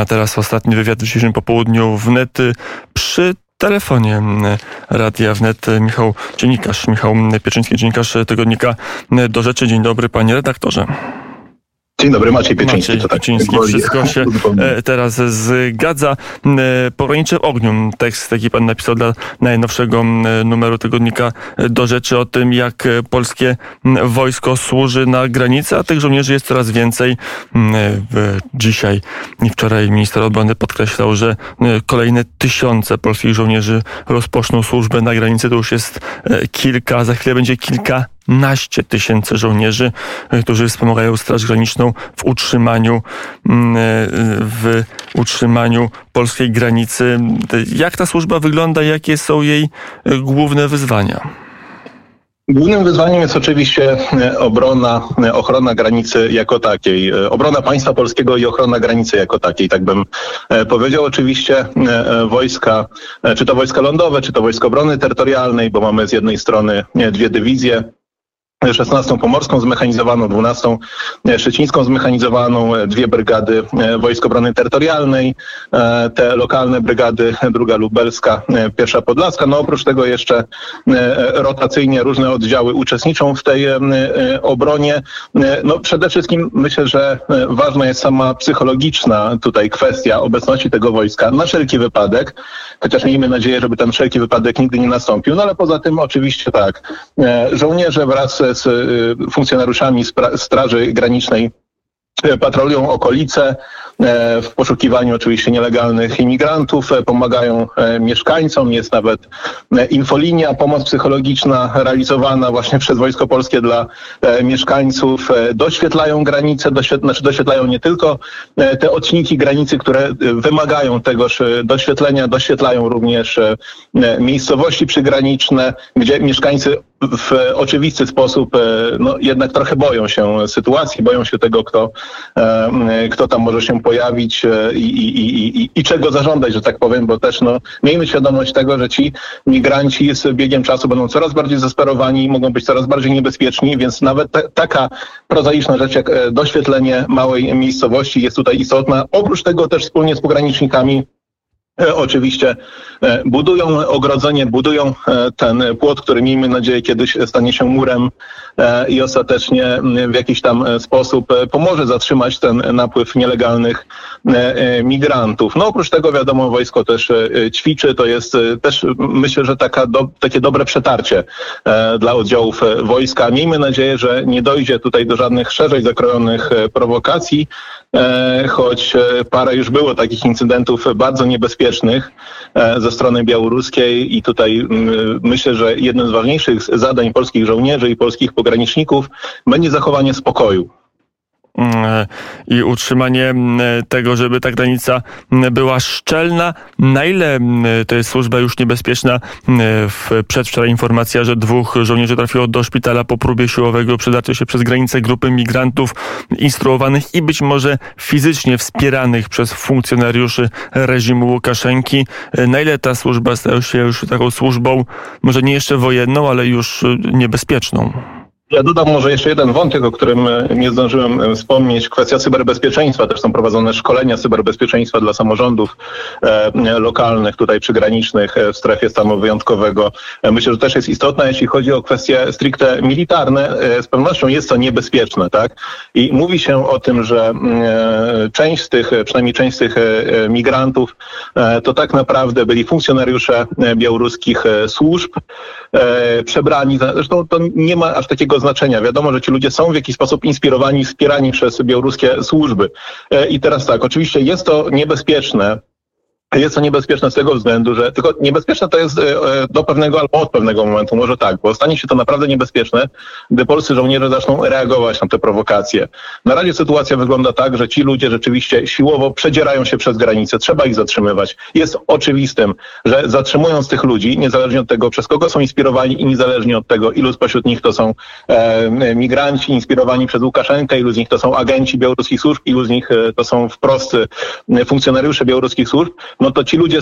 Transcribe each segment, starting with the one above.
A teraz ostatni wywiad w dzisiejszym popołudniu wnet przy telefonie Radia Wnet Michał Dziennikarz, Michał Pieczyński, dziennikarz tygodnika Do Rzeczy. Dzień dobry panie redaktorze. Dzień dobry, Maciej Pieczyński. Maciej tak, Pieczyński, wszystko się e, teraz zgadza. E, Pogranicze ogniu, tekst taki pan napisał dla najnowszego numeru tygodnika do rzeczy o tym, jak polskie wojsko służy na granicy, a tych żołnierzy jest coraz więcej. Dzisiaj i wczoraj minister obrony podkreślał, że kolejne tysiące polskich żołnierzy rozpoczną służbę na granicy. To już jest e, kilka, za chwilę będzie kilka naście tysięcy żołnierzy, e, którzy wspomagają Straż Graniczną w utrzymaniu, mm, e, w utrzymaniu polskiej granicy. Jak ta służba wygląda? Jakie są jej e, główne wyzwania? Głównym wyzwaniem jest oczywiście obrona, ochrona granicy jako takiej, obrona państwa polskiego i ochrona granicy jako takiej, tak bym powiedział. Oczywiście wojska, czy to wojska lądowe, czy to wojska obrony terytorialnej, bo mamy z jednej strony dwie dywizje 16 Pomorską zmechanizowaną, 12 Szczecińską zmechanizowaną, dwie brygady e, Wojsk Obrony Terytorialnej, e, te lokalne brygady, druga lubelska, e, pierwsza podlaska. No oprócz tego jeszcze rotacyjnie różne oddziały uczestniczą w tej obronie. No przede wszystkim myślę, że ważna jest sama psychologiczna tutaj kwestia obecności tego wojska na wszelki wypadek, chociaż miejmy nadzieję, żeby ten wszelki wypadek nigdy nie nastąpił. No ale poza tym oczywiście tak, żołnierze wraz z y, funkcjonariuszami Straży Granicznej y, patrolują okolice, E, w poszukiwaniu oczywiście nielegalnych imigrantów, pomagają mieszkańcom, jest nawet infolinia, pomoc psychologiczna realizowana właśnie przez Wojsko Polskie dla mieszkańców, doświetlają granice, znaczy doświetlają nie tylko te odcinki granicy, które wymagają tegoż doświetlenia, doświetlają również miejscowości przygraniczne, gdzie mieszkańcy w oczywisty sposób no, jednak trochę boją się sytuacji, boją się tego, kto, kto tam może się pojawić e, i, i, i, i, czego zażądać, że tak powiem, bo też no, miejmy świadomość tego, że ci migranci z biegiem czasu będą coraz bardziej zesperowani i mogą być coraz bardziej niebezpieczni, więc nawet te, taka prozaiczna rzecz jak e, doświetlenie małej miejscowości jest tutaj istotna. Oprócz tego też wspólnie z pogranicznikami E, oczywiście e, budują ogrodzenie, budują e, ten płot, który miejmy nadzieję kiedyś stanie się murem i ostatecznie w jakiś tam sposób pomoże zatrzymać ten napływ nielegalnych migrantów. No oprócz tego wiadomo wojsko też ćwiczy, to jest też myślę, że taka do, takie dobre przetarcie dla oddziałów wojska. Miejmy nadzieję, że nie dojdzie tutaj do żadnych szerzej zakrojonych prowokacji, choć parę już było takich incydentów bardzo niebezpiecznych bezpiecznych e, ze strony białoruskiej i tutaj mm, myślę, że jednym z ważniejszych zadań polskich żołnierzy i polskich pograniczników będzie zachowanie spokoju i utrzymanie tego, żeby ta granica była szczelna. Na ile to jest służba już niebezpieczna? Przedwczoraj informacja, że dwóch żołnierzy trafiło do szpitala po próbie siłowego przedarcia się przez granicę grupy migrantów instruowanych i być może fizycznie wspieranych przez funkcjonariuszy reżimu Łukaszenki. Na ile ta służba stała się już taką służbą, może nie jeszcze wojenną, ale już niebezpieczną? Ja dodam może jeszcze jeden wątek, o którym e, nie zdążyłem e, wspomnieć. Kwestia cyberbezpieczeństwa. Też są prowadzone szkolenia cyberbezpieczeństwa dla samorządów e, lokalnych, tutaj przygranicznych w strefie stanu wyjątkowego. Myślę, że też jest istotna, jeśli chodzi o kwestie stricte militarne. Z pewnością jest to niebezpieczne, tak? I mówi się o tym, że część z tych, przynajmniej część z tych migrantów, to tak naprawdę byli funkcjonariusze białoruskich służb, przebrani. Zresztą to nie ma aż takiego znaczenia. Wiadomo, że ci ludzie są w jakiś sposób inspirowani, wspierani przez białoruskie służby. E, I teraz tak, oczywiście jest to niebezpieczne, jest to niebezpieczne z tego względu, że tylko niebezpieczne to jest e, e, do pewnego albo od pewnego momentu, może tak, bo stanie się to naprawdę niebezpieczne, gdy polscy żołnierze zaczną reagować na te prowokacje. Na razie sytuacja wygląda tak, że ci ludzie rzeczywiście siłowo przedzierają się przez granicę, trzeba ich zatrzymywać. Jest oczywistym, że zatrzymując tych ludzi, niezależnie od tego, przez kogo są inspirowani i niezależnie od tego, ilu spośród nich to są e, migranci inspirowani przez Łukaszenkę, ilu z nich to są agenci białoruskich służb, ilu z nich e, to są wprost funkcjonariusze białoruskich służb, no to ci ludzie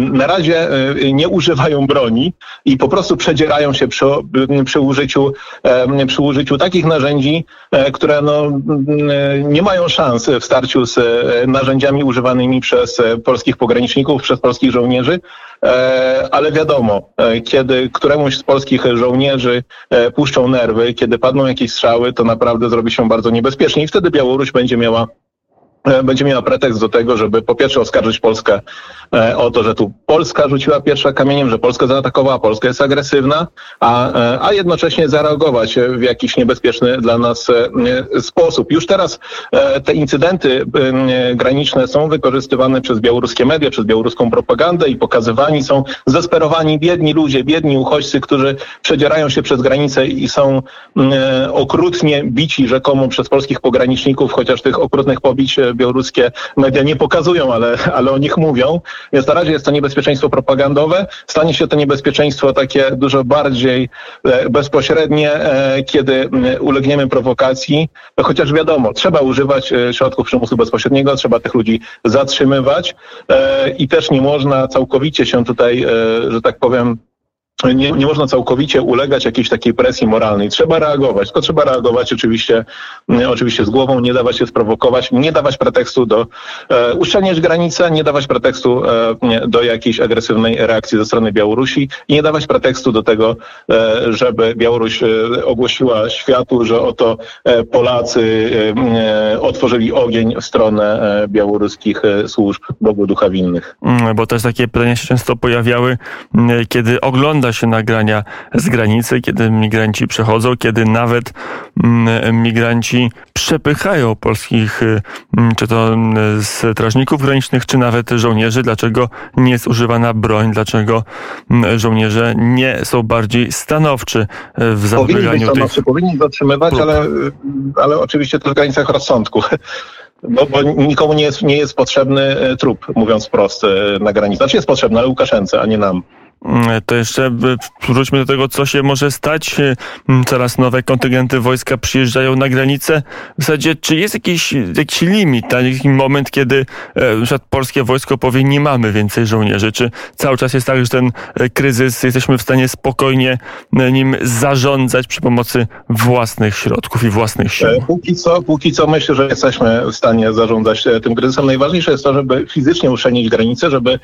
na razie nie używają broni i po prostu przedzierają się przy, przy, użyciu, przy użyciu takich narzędzi, które no, nie mają szans w starciu z narzędziami używanymi przez polskich pograniczników, przez polskich żołnierzy, ale wiadomo, kiedy któremuś z polskich żołnierzy puszczą nerwy, kiedy padną jakieś strzały, to naprawdę zrobi się bardzo niebezpiecznie i wtedy Białoruś będzie miała E, będzie miała pretekst do tego, żeby po pierwsze oskarżyć Polskę e, o to, że tu Polska rzuciła pierwsza kamieniem, że Polska zaatakowała, Polska jest agresywna, a, e, a jednocześnie zareagować w jakiś niebezpieczny dla nas sposób. Już teraz te incydenty graniczne są wykorzystywane przez białoruskie media, przez białoruską propagandę i pokazywani są zdesperowani biedni ludzie, biedni uchodźcy, którzy przedzierają się przez granicę i są okrutnie bici rzekomo przez polskich pograniczników, chociaż tych okrutnych pobić białoruskie media nie pokazują, ale, ale o nich mówią. Więc na razie jest to niebezpieczeństwo propagandowe. Stanie się to niebezpieczeństwo takie dużo bardziej e, bezpośrednie, e, kiedy ulegniemy prowokacji. Chociaż wiadomo, trzeba używać e, środków przymusu bezpośredniego, trzeba tych ludzi zatrzymywać i też nie można całkowicie się tutaj, że tak powiem, nie, nie można całkowicie ulegać jakiejś takiej presji moralnej. Trzeba reagować, tylko trzeba reagować oczywiście, mm, oczywiście z głową, nie dawać się sprowokować, nie dawać pretekstu do e, uszczelniać granice, nie dawać pretekstu e, do jakiejś agresywnej reakcji ze strony Białorusi i nie dawać pretekstu do tego, e, żeby Białoruś e, ogłosiła światu, że oto e, Polacy e, otworzyli ogień w stronę białoruskich służb Bogu Ducha Winnych. Mm, bo też takie pytania się często pojawiały, mm, kiedy ogląda ogląda się nagrania z granicy, kiedy migranci przechodzą, kiedy nawet mm, migranci przepychają polskich, mm, czy to mm, strażników granicznych, czy nawet żołnierzy. Dlaczego nie jest używana broń? Dlaczego żołnierze nie są bardziej stanowczy w zapobieganiu tych... Powinni zatrzymywać, ale, ale oczywiście to w granicach rozsądku. Bo, bo, nikomu nie jest, nie jest potrzebny trup, mówiąc wprost, na granicy. Znaczy jest potrzebny, ale Łukaszence, a nie nam. Mm, to jeszcze e, wróćmy do tego, co się może stać. Mm, coraz nowe kontyngenty wojska przyjeżdżają na granicę. W zasadzie, czy jest jakiś, jakiś limit, taki moment, kiedy e, na polskie wojsko powie, nie mamy więcej żołnierzy? Czy cały czas jest tak, że ten e, kryzys jesteśmy w stanie spokojnie nim zarządzać przy pomocy własnych środków i własnych sił? Póki co, póki co myślę, że jesteśmy w stanie zarządzać tym kryzysem. Najważniejsze jest to, żeby fizycznie uszczelnić granice, żeby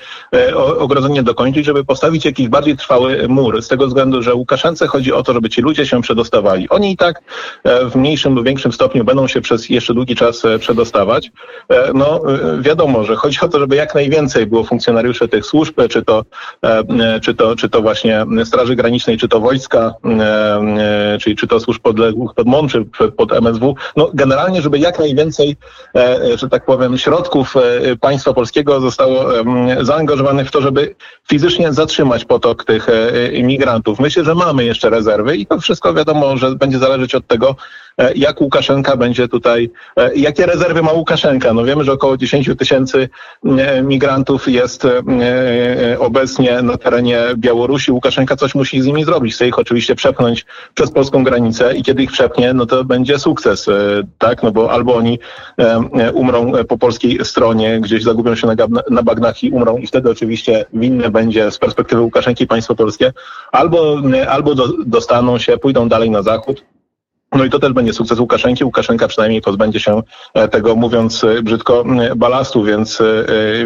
ogrodzenie dokończyć, żeby postawić jakiś bardziej trwały mur, z tego względu, że Łukaszence chodzi o to, żeby ci ludzie się przedostawali. Oni i tak e, w mniejszym lub większym stopniu będą się przez jeszcze długi czas e, przedostawać. E, no wiadomo, że chodzi o to, żeby jak najwięcej było funkcjonariuszy tych służb, czy to, czy to, czy to właśnie Straży Granicznej, czy to wojska, czyli czy to służb podległych pod MON, czy pod MSW. No generalnie, żeby jak najwięcej, że tak powiem, środków państwa polskiego zostało zaangażowanych w to, żeby fizycznie zatrzymać potok tych e, imigrantów. Myślę, że mamy jeszcze rezerwy i to wszystko wiadomo, że będzie zależeć od tego, jak Łukaszenka będzie tutaj, e, jakie rezerwy ma Łukaszenka. No wiemy, że około 10 tysięcy migrantów jest obecnie na terenie Białorusi. Łukaszenka coś musi z nimi zrobić. Chce ich oczywiście przepchnąć przez polską granicę i kiedy ich przepnie, no to będzie sukces, tak? No bo albo oni umrą po polskiej stronie, gdzieś zagubią się na bagnach i umrą i wtedy oczywiście winny będzie z perspektywy Łukaszenki państwo polskie, albo, albo do, dostaną się, pójdą dalej na zachód, no i to też będzie sukces Łukaszenki. Łukaszenka przynajmniej pozbędzie się e, tego, mówiąc e, brzydko, balastu, więc, e,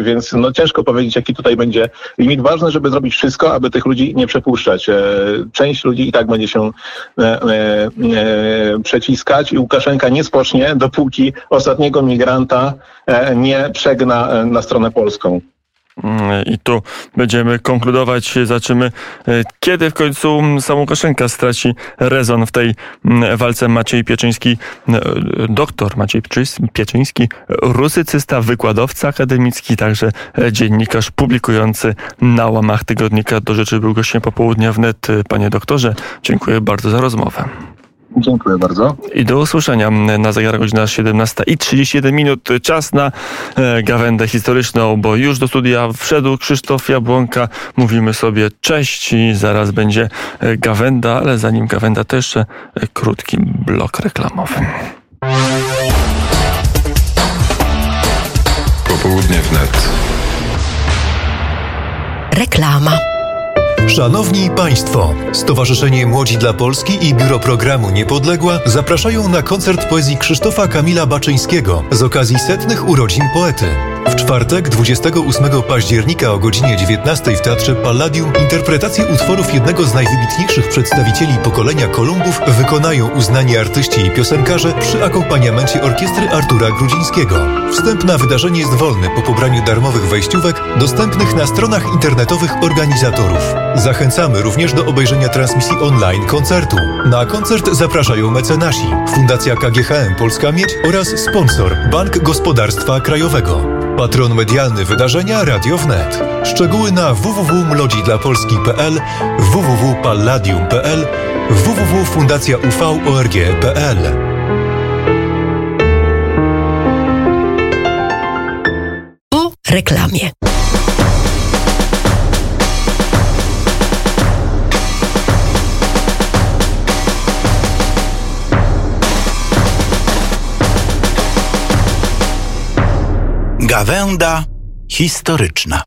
więc no ciężko powiedzieć, jaki tutaj będzie limit. Ważne, żeby zrobić wszystko, aby tych ludzi nie przepuszczać. Część ludzi i tak będzie się przeciskać i Łukaszenka nie spocznie, dopóki ostatniego migranta nie przegna na stronę polską. I tu będziemy konkludować, zobaczymy, e, kiedy w końcu sam Łukaszenka straci rezon w tej mm, walce. Maciej Pieczyński, e, doktor Maciej Pieczyński, rusycysta, wykładowca akademicki, także e, dziennikarz publikujący na łamach tygodnika do rzeczy był gościem popołudnia wnet. Panie doktorze, dziękuję bardzo za rozmowę. Dziękuję bardzo. I do usłyszenia na zegarach godzina 17 i 31 minut. Czas na e, gawędę historyczną, bo już do studia wszedł Krzysztof Jabłonka. Mówimy sobie cześć i zaraz będzie e, gawęda, ale zanim gawęda też jeszcze krótki blok reklamowy. Popołudnie wnet. Reklama. Szanowni Państwo, Stowarzyszenie Młodzi dla Polski i Biuro Programu Niepodległa zapraszają na koncert poezji Krzysztofa Kamila Baczyńskiego z okazji setnych urodzin poety. Czwartek, 28 października o godzinie 19 w Teatrze Palladium interpretację utworów jednego z najwybitniejszych przedstawicieli pokolenia Kolumbów wykonają uznani artyści i piosenkarze przy akompaniamencie orkiestry Artura Grudzińskiego. Wstęp na wydarzenie jest wolny po pobraniu darmowych wejściówek dostępnych na stronach internetowych organizatorów. Zachęcamy również do obejrzenia transmisji online koncertu. Na koncert zapraszają mecenasi, Fundacja KGHM Polska Miedź oraz sponsor Bank Gospodarstwa Krajowego. Patron medialny wydarzenia Radio Wnet. Szczegóły na www.mlodzidlapolski.pl, www.palladium.pl, www.fundacjauvorg.pl. Po reklamie. Gawęda historyczna.